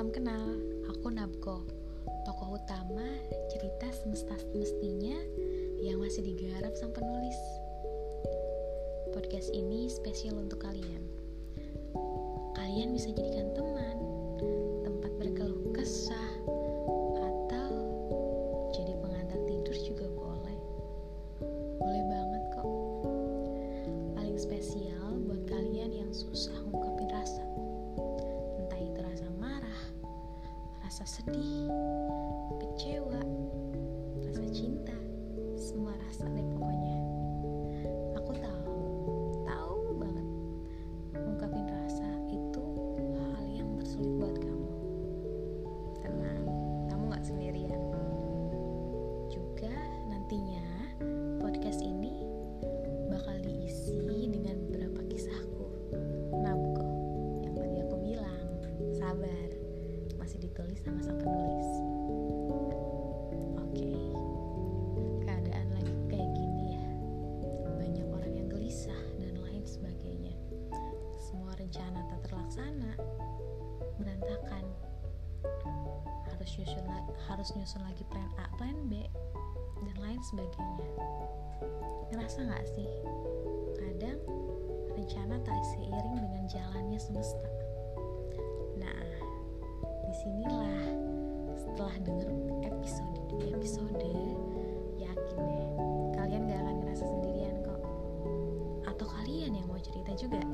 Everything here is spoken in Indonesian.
Salam kenal, aku Nabko, tokoh utama cerita semesta-semestinya yang masih digarap sang penulis. Podcast ini spesial untuk kalian. Kalian bisa jadikan teman, tempat berkeluh kesah, atau jadi pengantar tidur juga boleh. Boleh banget kok. Paling spesial rasa sedih, kecewa, rasa cinta, semua rasa deh pokoknya. Aku tahu, tahu banget ngungkapin rasa itu hal yang tersulit buat kamu. Tenang, kamu gak sendirian. Juga nantinya masih ditulis sama sang penulis. Oke, keadaan lagi kayak gini ya. Banyak orang yang gelisah dan lain sebagainya. Semua rencana tak terlaksana, berantakan. Harus nyusun harus nyusun lagi plan A, plan B, dan lain sebagainya. Ngerasa nggak sih? Kadang rencana tak seiring dengan jalannya semesta. Di sinilah setelah denger episode demi episode, yakin deh kalian gak akan ngerasa sendirian kok. Atau kalian yang mau cerita juga?